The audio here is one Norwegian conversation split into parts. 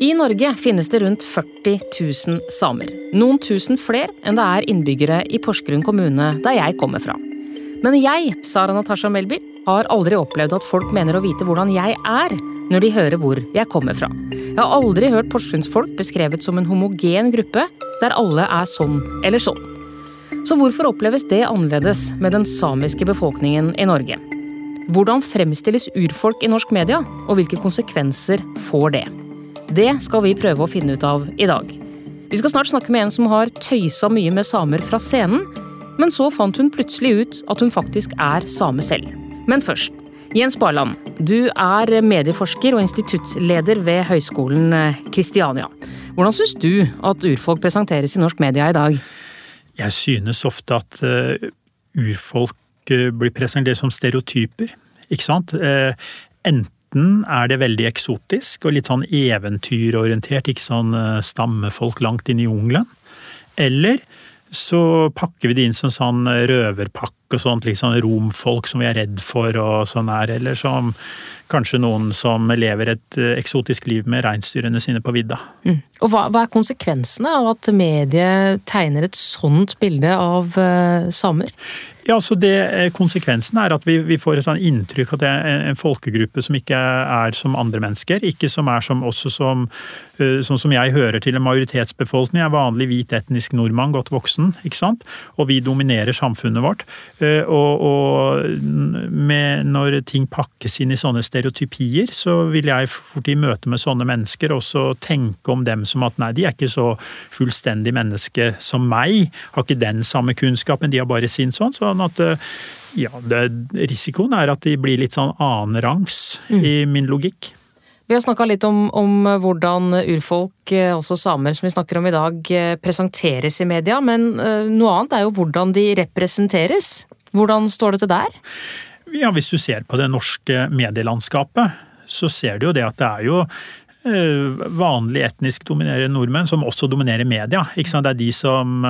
I Norge finnes det rundt 40 000 samer. Noen tusen flere enn det er innbyggere i Porsgrunn kommune, der jeg kommer fra. Men jeg, Sara Natasha Melby, har aldri opplevd at folk mener å vite hvordan jeg er, når de hører hvor jeg kommer fra. Jeg har aldri hørt porsgrunnsfolk beskrevet som en homogen gruppe, der alle er sånn eller sånn. Så hvorfor oppleves det annerledes med den samiske befolkningen i Norge? Hvordan fremstilles urfolk i norsk media, og hvilke konsekvenser får det? Det skal vi prøve å finne ut av i dag. Vi skal snart snakke med en som har tøysa mye med samer fra scenen, men så fant hun plutselig ut at hun faktisk er same selv. Men først, Jens Barland, du er medieforsker og instituttleder ved Høgskolen eh, Kristiania. Hvordan syns du at urfolk presenteres i norsk media i dag? Jeg synes ofte at eh, urfolk eh, blir presentert som stereotyper, ikke sant? Enten 19 er det veldig eksotisk og litt sånn eventyrorientert, ikke sånn eh, stammefolk langt inn i jungelen. Eller så pakker vi det inn som sånn eh, røverpakke og sånt, liksom romfolk som vi er redd for og sånn her, eller som kanskje noen som lever et eksotisk liv med reinsdyrene sine på vidda. Mm. Og hva, hva, er konsekvensene av at mediet tegner et sånt bilde av uh, samer? Ja, så det, eh, Konsekvensen er at vi, vi får et sånn inntrykk at det er en folkegruppe som ikke er som andre mennesker. Ikke som er som også som sånn som jeg hører til en majoritetsbefolkning. Jeg er vanlig hvit etnisk nordmann, godt voksen. ikke sant? Og vi dominerer samfunnet vårt. Og, og med, når ting pakkes inn i sånne stereotypier, så vil jeg fort i møte med sånne mennesker også tenke om dem som at nei, de er ikke så fullstendig menneske som meg. Har ikke den samme kunnskapen, de har bare sin sånn. sånn at ja, det, risikoen er at de blir litt sånn annenrangs mm. i min logikk. Vi har snakka litt om, om, hvordan urfolk, også samer som vi snakker om i dag, presenteres i media, men noe annet er jo hvordan de representeres. Hvordan står det til der? Ja, Hvis du ser på det norske medielandskapet, så ser du jo det at det er jo vanlig etnisk dominerende nordmenn som også dominerer media. Det er de som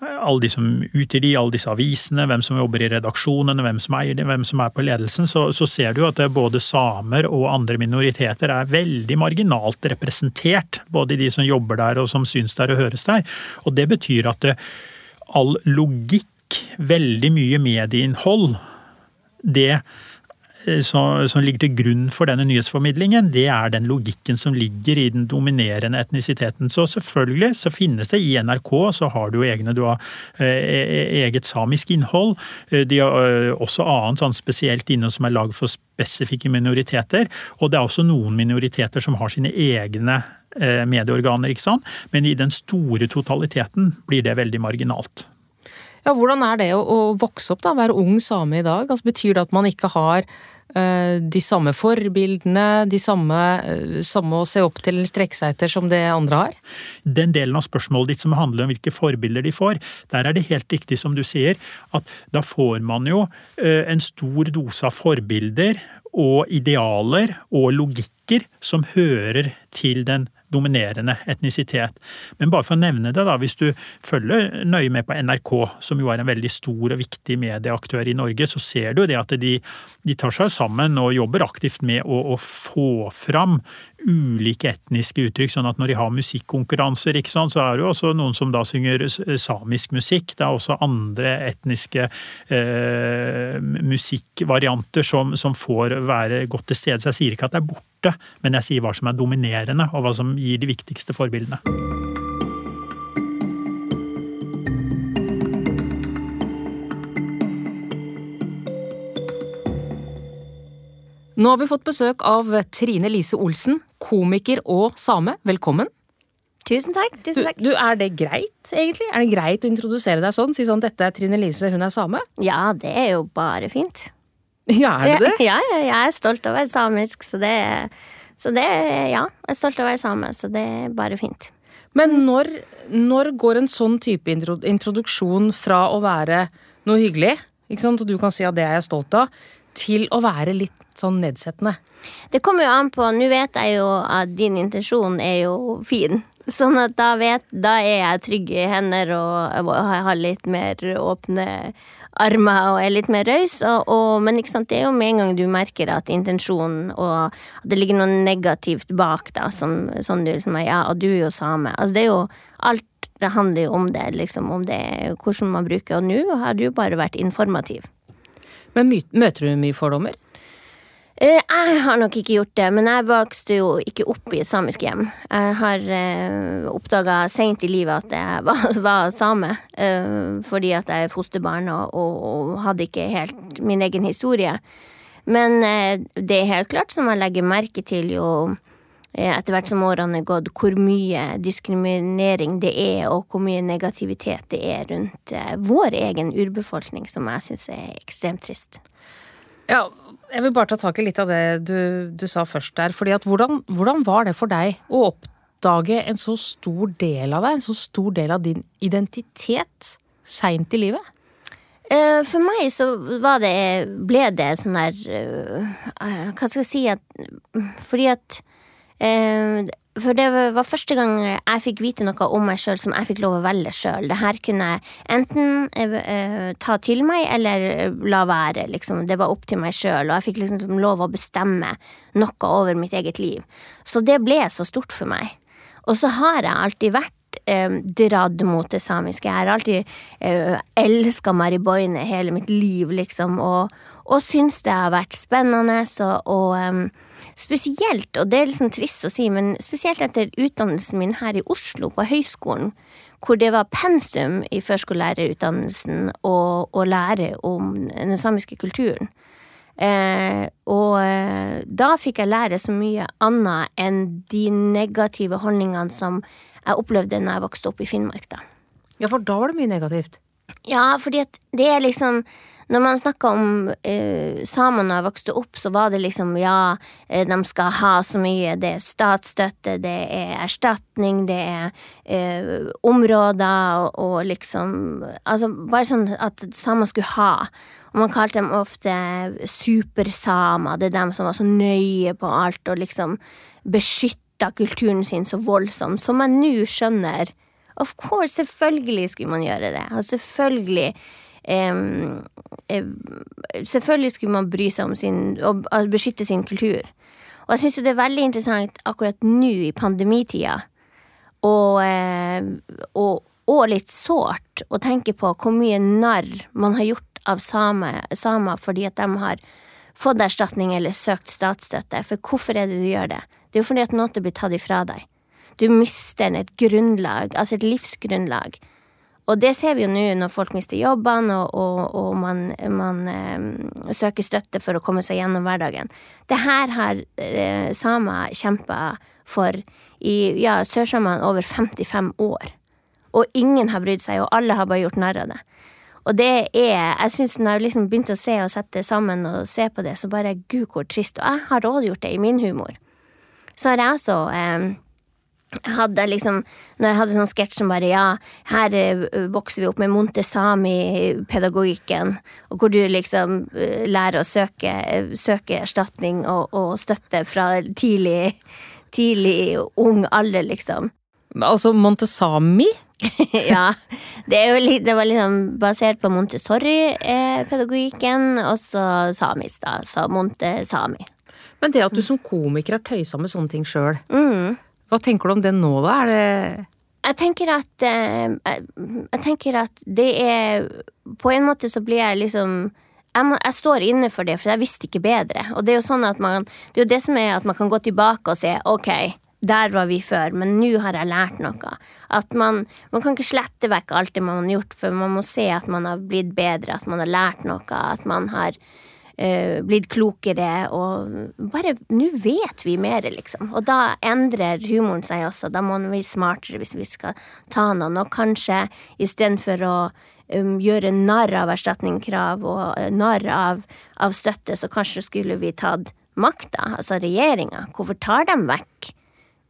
alle de som utgir de, alle disse avisene, hvem som jobber i redaksjonene, hvem som eier de, hvem som er på ledelsen, så, så ser du at både samer og andre minoriteter er veldig marginalt representert. Både de som jobber der og som syns der og høres der. Og det betyr at det, all logikk, veldig mye medieinnhold, det som, ligger til grunn for denne nyhetsformidlingen, det er den logikken som ligger i den dominerende etnisiteten. Så selvfølgelig så finnes det i NRK, så har du jo egne du har eget samisk innhold. De har også annet sånn spesielt innhold som er lagd for spesifikke minoriteter. Og det er også noen minoriteter som har sine egne medieorganer, ikke sant. Men i den store totaliteten blir det veldig marginalt. Ja, Hvordan er det å, å vokse opp, da, være ung same i dag? Altså, betyr det at man ikke har uh, de samme forbildene, de samme, uh, samme, å se opp til eller strekke seg etter som det andre har? Den delen av spørsmålet ditt som handler om hvilke forbilder de får, der er det helt riktig som du sier, at da får man jo uh, en stor dose av forbilder og idealer og logikker som hører til den dominerende etnisitet. Men bare for å nevne det, da, hvis du følger nøye med på NRK, som jo er en veldig stor og viktig medieaktør i Norge, så ser du det at de, de tar seg sammen og jobber aktivt med å, å, få fram ulike etniske uttrykk. sånn at når de har musikkonkurranser, ikke sant, så er det jo også noen som da synger samisk musikk. Det er også andre etniske eh, musikkvarianter som, som får være godt til stede. Så jeg sier ikke at det er borte, men jeg sier hva som er dominerende, og hva som gir de viktigste forbildene. Nå har vi fått besøk av Trine Lise Olsen, komiker og same. Velkommen. Tusen takk. tusen takk. Du, du, Er det greit, egentlig? Er det greit å introdusere deg sånn? Si sånn 'dette er Trine Lise, hun er same'? Ja, det er jo bare fint. Ja, er det det? Ja, ja, jeg er stolt av å være samisk, så det, så det Ja, jeg er stolt av å være same, så det er bare fint. Men når, når går en sånn type introduksjon fra å være noe hyggelig, ikke sant, og du kan si at det er jeg stolt av, til å være litt sånn nedsettende? Det kommer jo an på Nå vet jeg jo at din intensjon er jo fin, Sånn at da vet Da er jeg trygg i hender og, har litt mer åpne armer og er litt mer raus. Men det er jo med en gang du merker at intensjonen og at det ligger noe negativt bak, da, som sånn du liksom Ja, og du er jo same. Altså, det er jo Alt det handler jo om det, liksom, om det, hvordan man bruker. Og nå har du bare vært informativ. Men møter du mye fordommer? Eh, jeg har nok ikke gjort det, men jeg vokste jo ikke opp i et samisk hjem. Jeg har eh, oppdaga seint i livet at jeg var, var same, eh, fordi at jeg er fosterbarn og, og, hadde ikke helt min egen historie. Men det er helt klart som jeg legger merke til jo etter hvert som årene er gått, hvor mye diskriminering det er, og hvor mye negativitet det er rundt eh, vår egen urbefolkning, som jeg syns er ekstremt trist. Ja, jeg vil bare ta tak i litt av det du, du sa først der. fordi at hvordan, hvordan, var det for deg å oppdage en så stor del av deg, en så stor del av din identitet, seint i livet? Eh, for meg så var det ble det sånn der Hva skal jeg si at Fordi at for det var første gang jeg fikk vite noe om meg sjøl som jeg fikk lov å velge sjøl. Det her kunne jeg enten eh, ta til meg eller la være, liksom. Det var opp til meg sjøl, og jeg fikk liksom lov å bestemme noe over mitt eget liv. Så det ble så stort for meg. Og så har jeg alltid vært dradd dratt mot det samiske. Jeg har alltid eh, elska Mariboine hele mitt liv, liksom, og, og syns det har vært spennende, og, og um, Spesielt, og det er liksom trist å si, men spesielt etter utdannelsen min her i Oslo, på høyskolen, hvor det var pensum i førskolelærerutdannelsen å lære om den samiske kulturen. Eh, og eh, da fikk jeg lære så mye annet enn de negative holdningene som jeg opplevde når jeg vokste opp i Finnmark, da. Ja, for da var det mye negativt? Ja, fordi at det er liksom når man snakker om eh, samene da jeg vokste opp, så var det liksom ja, eh, de skal ha så mye. Det er statsstøtte, det er erstatning, det er eh, områder og, og, liksom Altså bare sånn at samer skulle ha. Og man kalte dem ofte supersamer. Det er dem som var så nøye på alt og liksom beskytta kulturen sin så voldsomt, som jeg nå skjønner. Of course, selvfølgelig skulle man gjøre det. Og selvfølgelig Selvfølgelig skulle man bry seg om sin og beskytte sin kultur. Og jeg syns det er veldig interessant akkurat nå i pandemitida, og, og, og, litt sårt å tenke på hvor mye narr man har gjort av samer same fordi at de har fått erstatning eller søkt statsstøtte. For hvorfor er det du gjør det? Det er jo fordi at noe blir tatt ifra deg. Du mister et grunnlag, altså et livsgrunnlag og det ser vi jo nå når folk mister jobbene og, og, og man, man eh, søker støtte for å komme seg gjennom hverdagen. Det her har eh, samer kjempa for i ja, sørsamene over 55 år. Og ingen har brydd seg, og alle har bare gjort narr av det. Og det er Jeg syns når jeg liksom begynte å se og sette sammen og se på det, så bare gud, hvor trist. Og jeg har rådgjort det i min humor. Så har jeg også eh, hadde liksom Når jeg hadde sånn sketsj som bare ja, her eh, vokser vi opp med Montesami-pedagogikken, og hvor du liksom eh, lærer å søke, søke erstatning og, og, støtte fra tidlig, tidlig ung alder, liksom. Altså Montesami? ja. Det, litt, det, var liksom basert på Montessori-pedagogikken, og så samisk, da. Så Montesami. Men det at du som komiker har tøysa med sånne ting sjøl, mm. Hva tenker du om det nå, da? Er det jeg tenker at eh, Jeg tenker at det er På en måte så blir jeg liksom jeg, må, jeg, står inne for det, for jeg visste ikke bedre. Og det er jo sånn at man Det er jo det som er at man kan gå tilbake og se ok, der var vi før, men nå har jeg lært noe. At man, man kan ikke slette vekk alt det man har gjort, for man må se at man har blitt bedre, at man har lært noe, at man har uh, blitt klokere, og bare Nå vet vi mer, liksom. Og da endrer humoren seg også. Da må vi bli smartere hvis vi skal ta noen, og kanskje istedenfor å um, gjøre narr av erstatningskrav og uh, narr av, av, støtte, så kanskje skulle vi tatt makta, altså regjeringa. Hvorfor tar de vekk?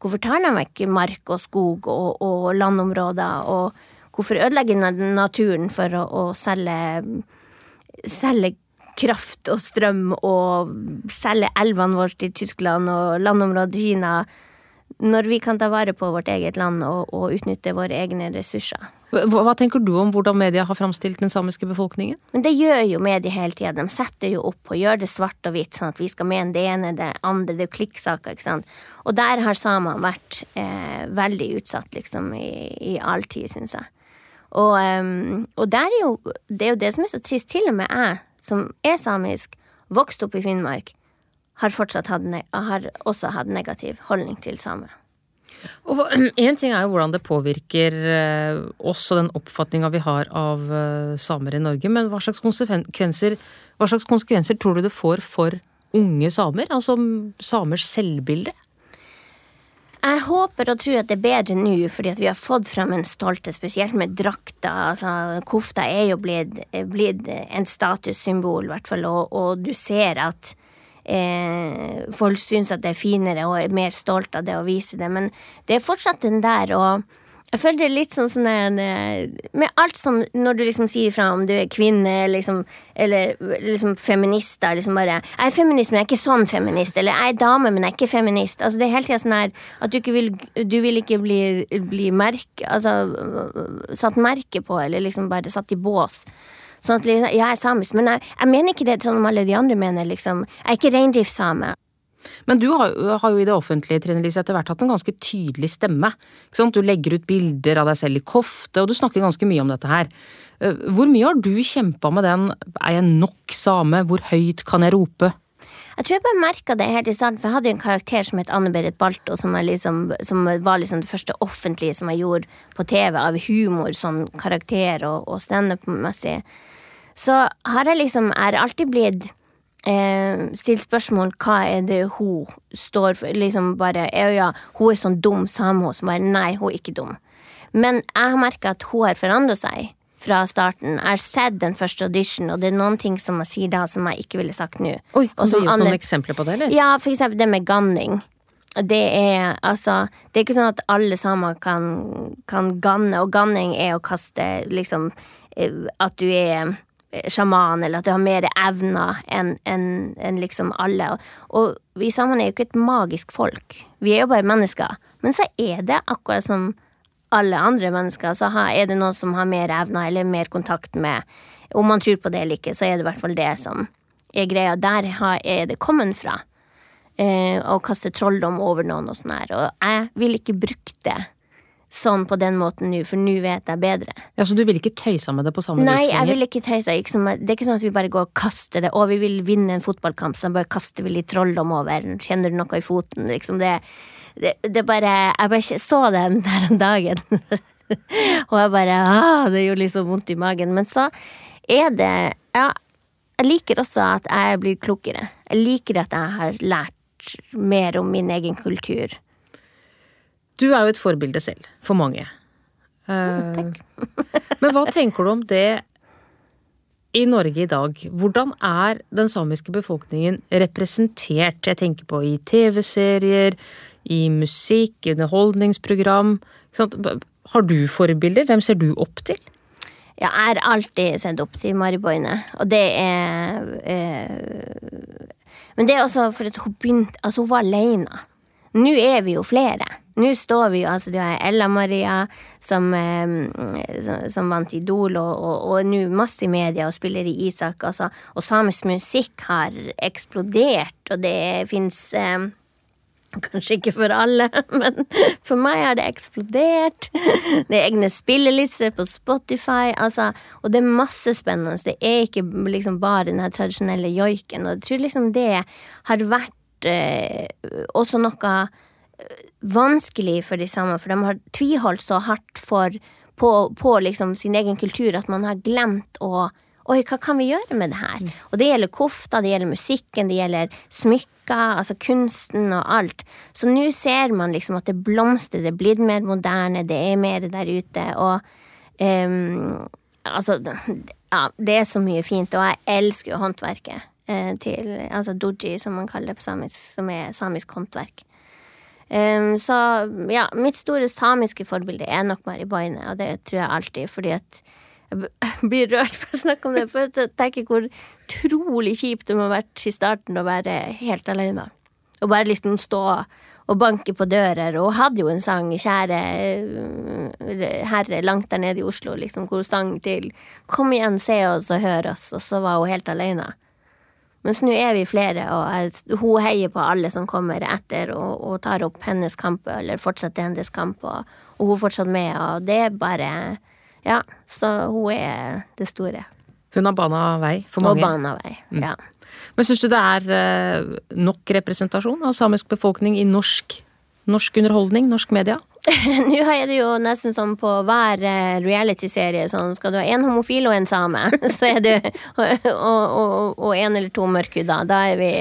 Hvorfor tar de vekk mark og skog og, og landområder, og hvorfor ødelegge naturen for å, å selge selge kraft og strøm og selge elvene våre til Tyskland og landområdet Kina. Når vi kan ta vare på vårt eget land og, og utnytte våre egne ressurser. Hva, hva tenker du om hvordan media har framstilt den samiske befolkningen? Men det gjør jo media hele tida. De setter jo opp og gjør det svart og hvitt, sånn at vi skal mene det ene det andre. Det er jo klikksaker, ikke sant. Og der har samene vært eh, veldig utsatt, liksom, i, i all tid, syns jeg. Og, um, og er jo, det er jo det som er så trist. Til og med jeg, som er samisk, vokst opp i Finnmark, har hatt, har også hatt negativ holdning til samer. Og En ting er jo hvordan det påvirker eh, oss og den oppfatninga vi har av eh, samer i Norge, men hva slags, hva slags konsekvenser tror du det får for unge samer? Altså samers selvbilde? Jeg håper og tror at det er bedre nå, fordi vi har fått fram en stolte, spesielt med drakta. Altså, kofta er jo blitt, blitt en statussymbol, hvert fall, og, og du ser at eh, folk syns at det er finere og er mer stolt av det å vise det, men det er fortsatt den der og jeg føler det er litt sånn sånn Med alt som Når du liksom sier fra om du er kvinne liksom, eller liksom feminister liksom bare 'Jeg er feminist, men jeg er ikke sånn feminist.' Eller 'Jeg er dame, men jeg er ikke feminist.' Altså Det er hele tida sånn her at du ikke vil Du vil ikke bli, bli merke Altså satt merke på, eller liksom bare satt i bås. Sånn at ja, jeg er samisk, men jeg, jeg mener ikke det sånn om alle de andre mener, liksom. Jeg er ikke reindriftssame. Men du har, har, jo i det offentlige Trine Lise, etter hvert hatt en ganske tydelig stemme. Du legger ut bilder av deg selv i kofte, og du snakker ganske mye om dette her. Eh, hvor mye har du kjempa med den 'er jeg nok same', hvor høyt kan jeg rope'? Jeg tror jeg bare merka det helt i starten, for jeg hadde jo en karakter som het Anne-Berit Balto, som, liksom, som, var liksom det første offentlige som jeg gjorde på TV, av humor, sånn karakter og, og standup-messig så har jeg liksom er alltid blitt eh, stilt spørsmål hva er det hun står for. Liksom bare ja, ja, hun er sånn dum same, som bare nei, hun er ikke dum. Men jeg har merka at hun har forandra seg fra starten. Jeg har sett den første audition, og det er noen ting som jeg sier da som jeg ikke ville sagt nå. Oi, Kan du gi oss noen eksempler på det, eller? Ja, for eksempel det med ganning. Det er altså Det er ikke sånn at alle samer kan, kan ganne, og ganning er å kaste liksom eh, At du er sjaman, eller at du har mer evner enn en, en liksom alle. Og vi sammen er jo ikke et magisk folk. Vi er jo bare mennesker. Men så er det akkurat som alle andre mennesker, så er det noen som har mer evner eller mer kontakt med Om man tror på det eller ikke, så er det i hvert fall det som er greia. Der er det kommet fra. Eh, å kaste trolldom over noen og sånn her. Og jeg vil ikke bruke det sånn på den måten nå, for nå vet jeg bedre. Ja, Så du vil ikke tøysa med det på samme vis Nei, jeg vil ikke tøyse. det er ikke sånn at vi bare går og kaster det. Å, vi vil vinne en fotballkamp, så bare kaster vi litt trolldom over. Kjenner du noe i foten? Liksom det, det, det bare Jeg bare så den der om dagen. og jeg bare ah, Det gjorde liksom vondt i magen. Men så er det Ja, jeg liker også at jeg blir klokere. Jeg liker at jeg har lært mer om min egen kultur. Du er jo et forbilde selv, for mange. Uh, Takk. men hva tenker du om det i Norge i dag? Hvordan er den samiske befolkningen representert? Jeg tenker på i TV-serier, i musikk, underholdningsprogram. Har du forbilder? Hvem ser du opp til? Jeg har alltid sett opp til Mari Boine, og det er eh, Men det er også fordi hun begynte Altså, hun var aleine. Nå er vi jo flere. Nå står vi jo, altså du har Ella Maria som, som, som vant Idol, og, og, og nå masse i media og spiller i Isak. Altså, og samisk musikk har eksplodert, og det fins eh, Kanskje ikke for alle, men for meg har det eksplodert. Det er egne spillelister på Spotify, altså, og det er masse spennende. Det er ikke liksom bare den tradisjonelle joiken, og jeg tror liksom det har vært også noe eh, vanskelig for de samme, for de har tviholdt så hardt for, på, på liksom sin egen kultur at man har glemt å Oi, hva kan vi gjøre med det her? Mm. Og det gjelder kofta, det gjelder musikken, det gjelder smykker, altså kunsten og alt. Så nå ser man liksom at det blomstrer, det er blitt mer moderne, det er mer der ute, og um, altså Ja, det er så mye fint, og jeg elsker jo håndverket. Eh, til altså doji, som man kaller det på samisk, som er samisk håndverk. Um, så ja, mitt store samiske forbilde er nok Mari Boine, og det tror jeg alltid, fordi at jeg blir rørt på å snakke om det, for jeg tenker hvor utrolig kjipt det må ha vært i starten å være helt alene. Og bare liksom stå og banke på dører. Og hun hadde jo en sang, 'Kjære eh, herre', langt der nede i Oslo, liksom, hvor hun sang til 'Kom igjen, se oss og hør oss', og så var hun helt alene. Mens nå er vi flere, og hun heier på alle som kommer etter og, og tar opp hennes kamp, eller fortsetter hennes kamp, og, og hun er fortsatt med, og det er bare Ja, så hun er det store. Hun har bana vei for mange. Og bana vei, mm. ja. Men syns du det er eh, nok representasjon av samisk befolkning i norsk, norsk underholdning, norsk media? Nå er det jo nesten som på hver eh, realityserie sånn skal du ha en homofil og en same, så er du og, og, en eller to mørkhuda. Da er vi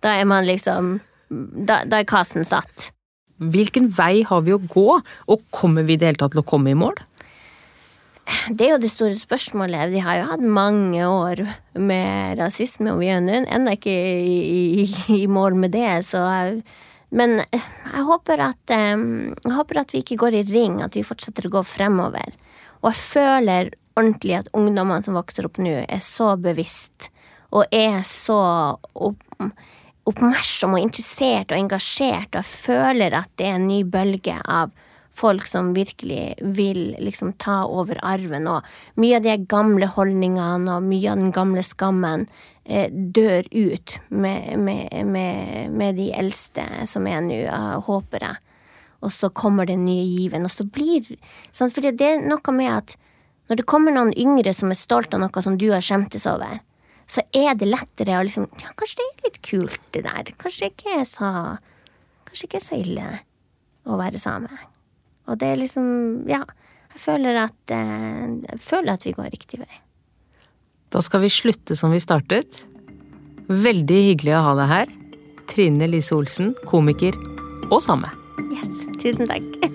Da er man liksom Da, da er kassen satt. Hvilken vei har vi å gå, og kommer vi i det hele tatt til å komme i mål? Det er jo det store spørsmålet. Vi har jo hatt mange år med rasisme, og vi er ennå ikke i, i, i, mål med det, så men eh, jeg håper, at, jeg håper at vi ikke går i ring, at vi fortsetter å gå fremover. Og jeg føler ordentlig at ungdommene som vokser opp nå, er så bevisst og er så oppmerksom og interessert og engasjert, og jeg føler at det er en ny bølge av folk som virkelig vil liksom ta over arven, og mye av de gamle holdningene og mye av den gamle skammen dør ut med, med, med, med, de eldste som er nå, håper jeg. Og så kommer den nye given, og så blir sånn, For det er noe med at når det kommer noen yngre som er stolt av noe som du har skjemtes over, så er det lettere å liksom Ja, kanskje det er litt kult, det der. Kanskje ikke er så Kanskje ikke er så ille å være same. Og det er liksom Ja. Jeg føler at, eh, jeg føler at vi går riktig vei. Da skal vi slutte som vi startet. Veldig hyggelig å ha deg her. Trine Lise Olsen, komiker og samme. Yes. Tusen takk.